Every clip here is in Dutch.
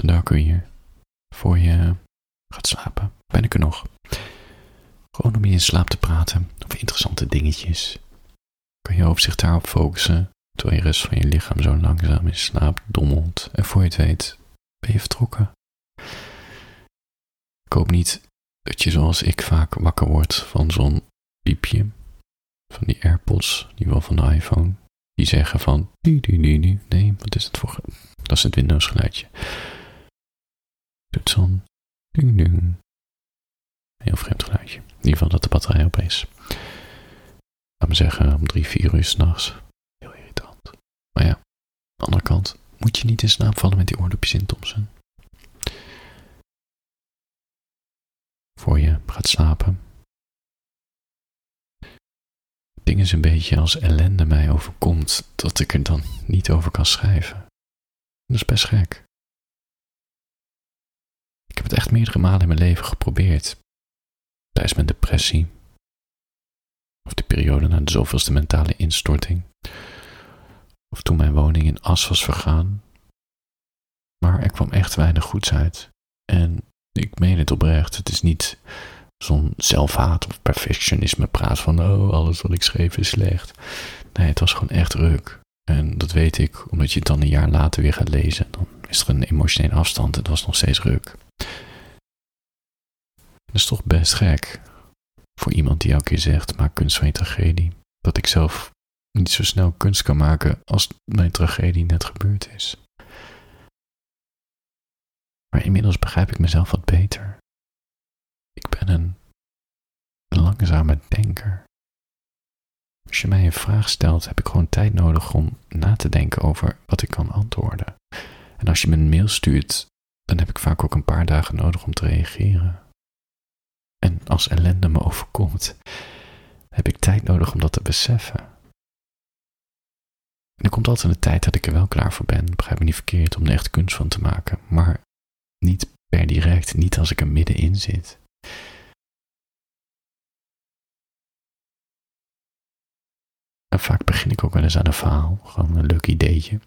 En Darko hier. Voor je gaat slapen. Ben ik er nog. Gewoon om je in slaap te praten over interessante dingetjes. Kan je zich daarop focussen, terwijl je rest van je lichaam zo langzaam in slaap dommelt. En voor je het weet, ben je vertrokken. Ik hoop niet dat je zoals ik vaak wakker wordt van zo'n piepje. Van die AirPods, die wel van de iPhone. Die zeggen van, nee, wat is het voor... Dat is het Windows geluidje. Zo'n ding ding. Heel vreemd geluidje. In ieder geval dat de batterij op is. Laat me zeggen, om drie, vier uur s'nachts. Heel irritant. Maar ja, aan de andere kant, moet je niet in slaap vallen met die oordopjes in, Thompson. Voor je gaat slapen. Ding is een beetje als ellende mij overkomt, dat ik er dan niet over kan schrijven. Dat is best gek. Ik heb het echt meerdere malen in mijn leven geprobeerd. Tijdens mijn depressie. Of de periode na de zoveelste mentale instorting. Of toen mijn woning in as was vergaan. Maar er kwam echt weinig goeds uit. En ik meen het oprecht. Het is niet zo'n zelfhaat of perfectionisme praat van oh, alles wat ik schreef is slecht. Nee, het was gewoon echt ruk. En dat weet ik, omdat je het dan een jaar later weer gaat lezen. Dan is er een emotionele afstand. Het was nog steeds ruk. Dat is toch best gek. Voor iemand die elke keer zegt, maak kunst van je tragedie. Dat ik zelf niet zo snel kunst kan maken als mijn tragedie net gebeurd is. Maar inmiddels begrijp ik mezelf wat beter. Ik ben een langzame denker. Als je mij een vraag stelt, heb ik gewoon tijd nodig om na te denken over wat ik kan antwoorden. En als je me een mail stuurt, dan heb ik vaak ook een paar dagen nodig om te reageren. En als ellende me overkomt, heb ik tijd nodig om dat te beseffen. En er komt altijd een tijd dat ik er wel klaar voor ben, begrijp me niet verkeerd, om er echt kunst van te maken, maar niet per direct, niet als ik er middenin zit. En vaak begin ik ook wel eens aan een verhaal, gewoon een leuk ideetje.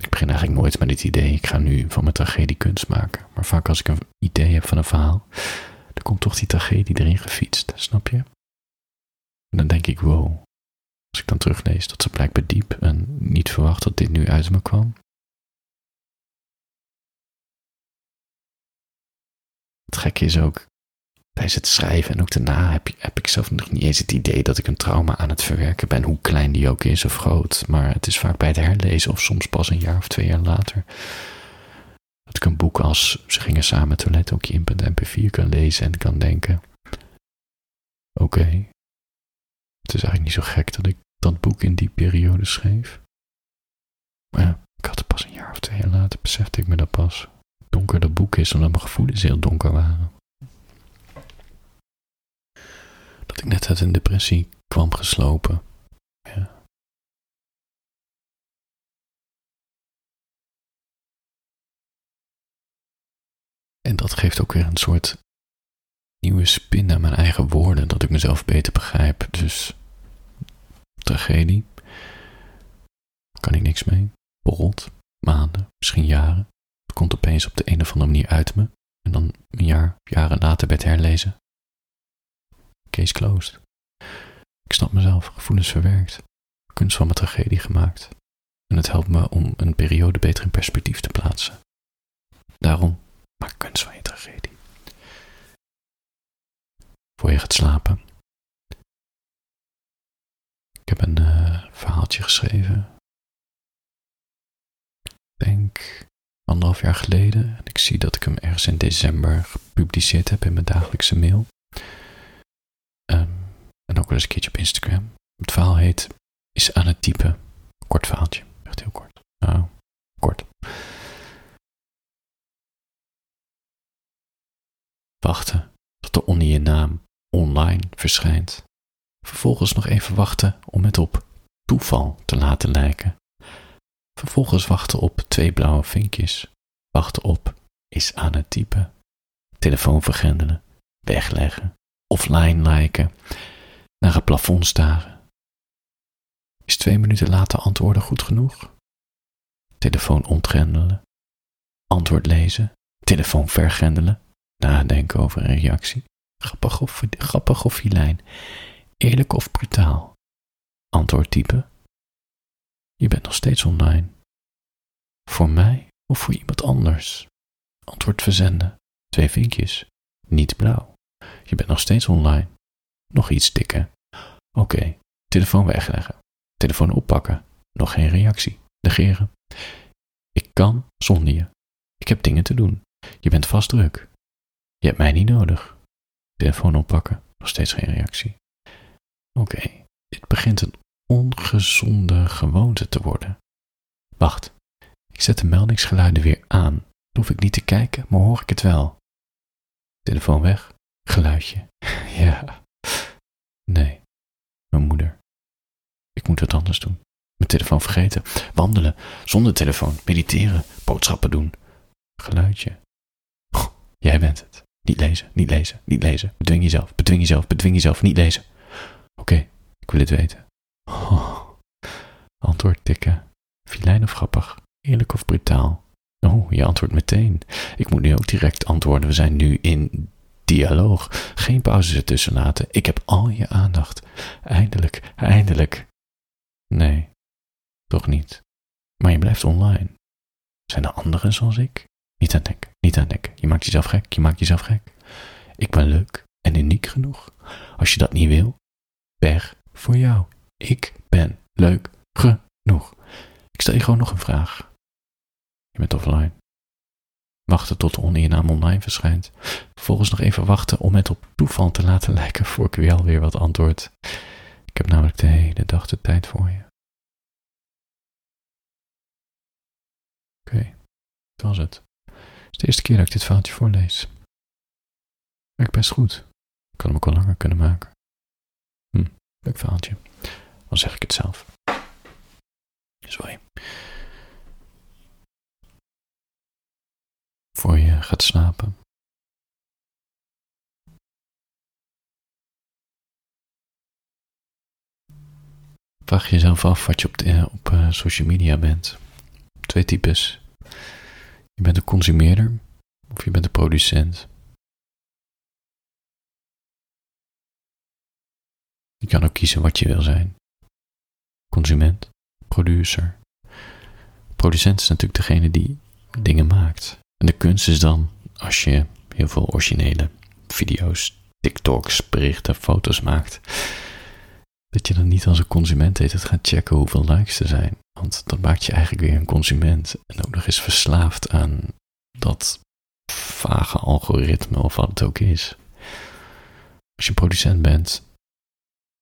Ik begin eigenlijk nooit met het idee, ik ga nu van mijn tragedie kunst maken. Maar vaak als ik een idee heb van een verhaal, dan komt toch die tragedie erin gefietst, snap je? En dan denk ik, wow. Als ik dan teruglees, dat ze blijkbaar diep en niet verwacht dat dit nu uit me kwam. Het gekke is ook, tijdens het schrijven en ook daarna heb, ik zelf nog niet eens het idee dat ik een trauma aan het verwerken ben, hoe klein die ook is of groot. Maar het is vaak bij het herlezen of soms pas een jaar of twee jaar later. Dat ik een boek als Ze gingen samen toilet ook in mp4 kan lezen en kan denken: Oké, het is eigenlijk niet zo gek dat ik dat boek in die periode schreef. Maar ik had het pas een jaar of twee jaar later, besefte ik me dat pas. Donker dat boek is omdat mijn gevoelens heel donker waren. Dat ik net uit een depressie kwam geslopen. Ja. En dat geeft ook weer een soort nieuwe spin aan mijn eigen woorden, dat ik mezelf beter begrijp. Dus tragedie, kan ik niks mee. Borrelt, maanden, misschien jaren. Het komt opeens op de een of andere manier uit me. En dan een jaar, jaren later bij het herlezen. Case closed. Ik snap mezelf, gevoelens verwerkt. Kunst van mijn tragedie gemaakt. En het helpt me om een periode beter in perspectief te plaatsen. Daarom maak kunst van je tragedie. Voor je gaat slapen. Ik heb een uh, verhaaltje geschreven. Ik denk anderhalf jaar geleden. En ik zie dat ik hem ergens in december gepubliceerd heb in mijn dagelijkse mail. Wel een keertje op Instagram. Het verhaal heet Is aan het typen. Kort verhaaltje. Echt heel kort. Nou, kort. Wachten tot de onder je naam online verschijnt. Vervolgens nog even wachten om het op toeval te laten lijken. Vervolgens wachten op twee blauwe vinkjes. Wachten op is aan het typen. Telefoon vergrendelen. Wegleggen. Offline liken. Naar het plafond staren. Is twee minuten later antwoorden goed genoeg? Telefoon ontgrendelen. antwoord lezen, telefoon vergrendelen, nadenken over een reactie, grappig of, grappig of filijn, eerlijk of brutaal, antwoord typen. Je bent nog steeds online. Voor mij of voor iemand anders? Antwoord verzenden, twee vinkjes, niet blauw. Je bent nog steeds online. Nog iets tikken. Oké, telefoon wegleggen, telefoon oppakken, nog geen reactie, negeren. Ik kan zonder je. Ik heb dingen te doen. Je bent vast druk. Je hebt mij niet nodig. Telefoon oppakken, nog steeds geen reactie. Oké, dit begint een ongezonde gewoonte te worden. Wacht, ik zet de meldingsgeluiden weer aan. Dan hoef ik niet te kijken, maar hoor ik het wel. Telefoon weg, geluidje. ja. Nee, mijn moeder. Ik moet het anders doen. Mijn telefoon vergeten. Wandelen, zonder telefoon, mediteren, boodschappen doen. Geluidje. Jij bent het. Niet lezen, niet lezen, niet lezen. Bedwing jezelf, bedwing jezelf, bedwing jezelf, niet lezen. Oké, ik wil het weten. Oh. Antwoord tikken. Filijn of grappig? Eerlijk of brutaal? Oh, je antwoordt meteen. Ik moet nu ook direct antwoorden. We zijn nu in dialoog. Geen pauzes ertussen laten. Ik heb al je aandacht. Eindelijk, eindelijk. Nee, toch niet. Maar je blijft online. Zijn er anderen zoals ik? Niet aan denken, niet aan denken. Je maakt jezelf gek, je maakt jezelf gek. Ik ben leuk en uniek genoeg. Als je dat niet wil, berg voor jou. Ik ben leuk genoeg. Ik stel je gewoon nog een vraag. Je bent offline. Wachten tot de je naam online verschijnt. Vervolgens nog even wachten om het op toeval te laten lijken voor ik weer alweer wat antwoord. Ik heb namelijk de hele dag de tijd voor je. Oké, okay, dat was het. Het is de eerste keer dat ik dit verhaaltje voorlees. Werkt best goed. Ik kan hem ook al langer kunnen maken. Hm, leuk verhaaltje. Dan zeg ik het zelf. Sorry. Voor je gaat slapen. Vraag jezelf af wat je op, de, op uh, social media bent. Twee types. Je bent een consumeerder of je bent een producent. Je kan ook kiezen wat je wil zijn. Consument, producer. Producent is natuurlijk degene die dingen maakt. En de kunst is dan, als je heel veel originele video's, TikToks, berichten, foto's maakt, dat je dan niet als een consument heet het gaat checken hoeveel likes er zijn. Want dan maakt je eigenlijk weer een consument en ook nog eens verslaafd aan dat vage algoritme of wat het ook is. Als je producent bent,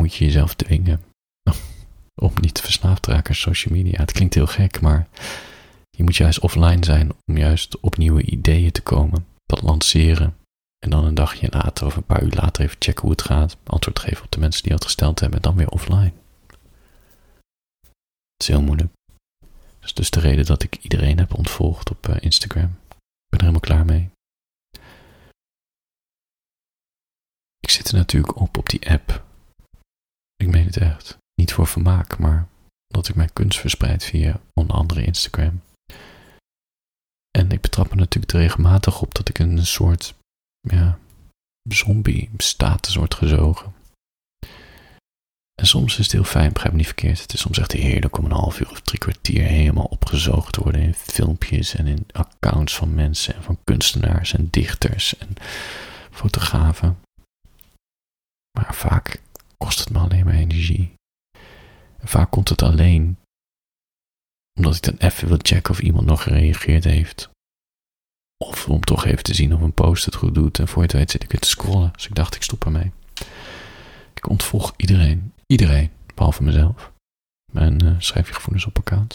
moet je jezelf dwingen om niet verslaafd te raken aan social media. Het klinkt heel gek, maar je moet juist offline zijn om juist op nieuwe ideeën te komen, dat lanceren. En dan een dagje later of een paar uur later even checken hoe het gaat, antwoord geven op de mensen die het gesteld hebben en dan weer offline. Het is heel moeilijk. Dat is dus de reden dat ik iedereen heb ontvolgd op eh, Instagram. Ik ben er helemaal klaar mee. Ik zit er natuurlijk op op die app. Ik meen het echt. Niet voor vermaak, maar omdat ik mijn kunst verspreid via onder andere Instagram. En ik betrap me natuurlijk regelmatig op dat ik een soort ja, zombie status word gezogen. En soms is het heel fijn, begrijp me niet verkeerd. Het is soms echt heerlijk om een half uur of drie kwartier helemaal opgezoogd te worden in filmpjes en in accounts van mensen en van kunstenaars en dichters en fotografen. Maar vaak kost het me alleen maar energie. En vaak komt het alleen omdat ik dan even wil checken of iemand nog gereageerd heeft. Of om toch even te zien of een post het goed doet. En voor je het weet zit ik weer te scrollen. Dus ik dacht, ik stop ermee. Ik ontvolg iedereen. Iedereen. Behalve mezelf. En uh, schrijf je gevoelens op account.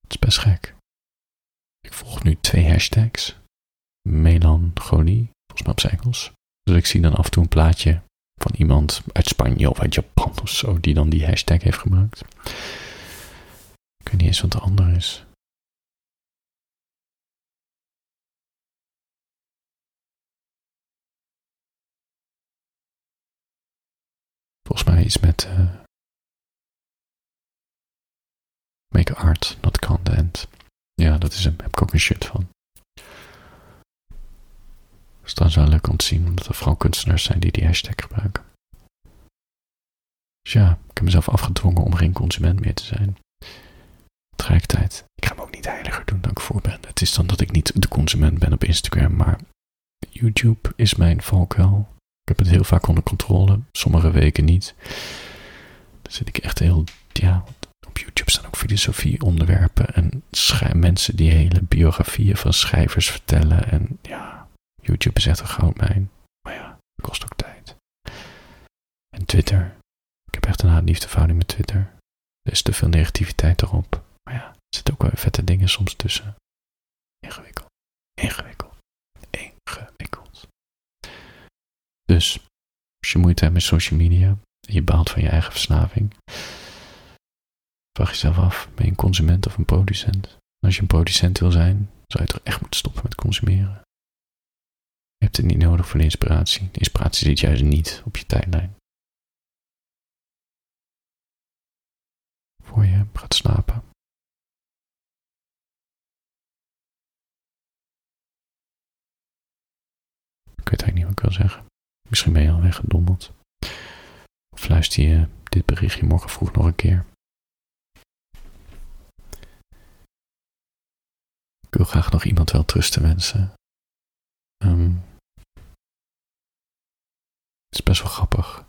Het is best gek. Ik volg nu twee hashtags. Melancholie, volgens mij op zijn. Dus ik zie dan af en toe een plaatje van iemand uit Spanje of uit Japan of zo, die dan die hashtag heeft gebruikt. Ik weet niet eens wat de ander is. Met uh, make art, not content. Ja, dat dat is hem. Heb ik ook een shirt van. Dus dan zou leuk om te zien, omdat er vooral kunstenaars zijn die die hashtag gebruiken. Dus ja, ik heb mezelf afgedwongen om geen consument meer te zijn. Tegelijkertijd, ik ga hem ook niet heiliger doen dan ik voor ben. Het is dan dat ik niet de consument ben op Instagram, maar YouTube is mijn valkuil. Ik heb het heel vaak onder controle, sommige weken niet. Dan zit ik echt heel, ja, op YouTube staan ook filosofie onderwerpen en mensen die hele biografieën van schrijvers vertellen. En ja, YouTube is echt een goudmijn. Maar ja, het kost ook tijd. En Twitter. Ik heb echt een haat-liefdeverhouding met Twitter. Er is te veel negativiteit erop. Maar ja, er zitten ook wel vette dingen soms tussen. Ingewikkeld. Ingewikkeld. Dus, als je moeite hebt met social media en je baalt van je eigen verslaving, vraag jezelf af, ben je een consument of een producent? als je een producent wil zijn, zou je toch echt moeten stoppen met consumeren. Je hebt het niet nodig voor de inspiratie. De inspiratie zit juist niet op je tijdlijn. Voor je gaat slapen. Ik weet eigenlijk niet wat ik wil zeggen. Misschien ben je al weggedommeld. Of luister je dit berichtje morgen vroeg nog een keer. Ik wil graag nog iemand wel trusten wensen. Um, het is best wel grappig.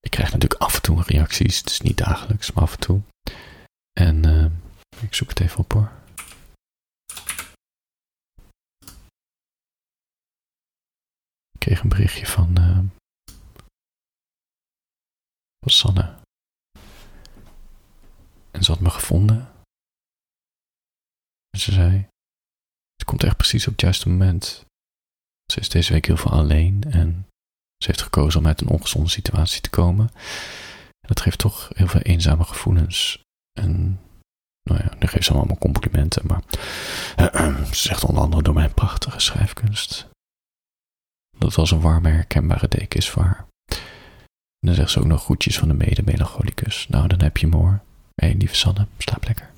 Ik krijg natuurlijk af en toe reacties. Het is niet dagelijks, maar af en toe. En uh, ik zoek het even op hoor. Kreeg een berichtje van, uh, Sanne. En ze had me gevonden. En ze zei: Het komt echt precies op het juiste moment. Ze is deze week heel veel alleen en ze heeft gekozen om uit een ongezonde situatie te komen. En dat geeft toch heel veel eenzame gevoelens. En nou ja, geeft ze allemaal complimenten. Maar ze zegt onder andere door mijn prachtige schrijfkunst. Dat was een warme, herkenbare deken is voor haar. En dan zegt ze ook nog groetjes van de mede-melancholicus. Nou, dan heb je hem hoor. Hé, lieve Sanne, slaap lekker.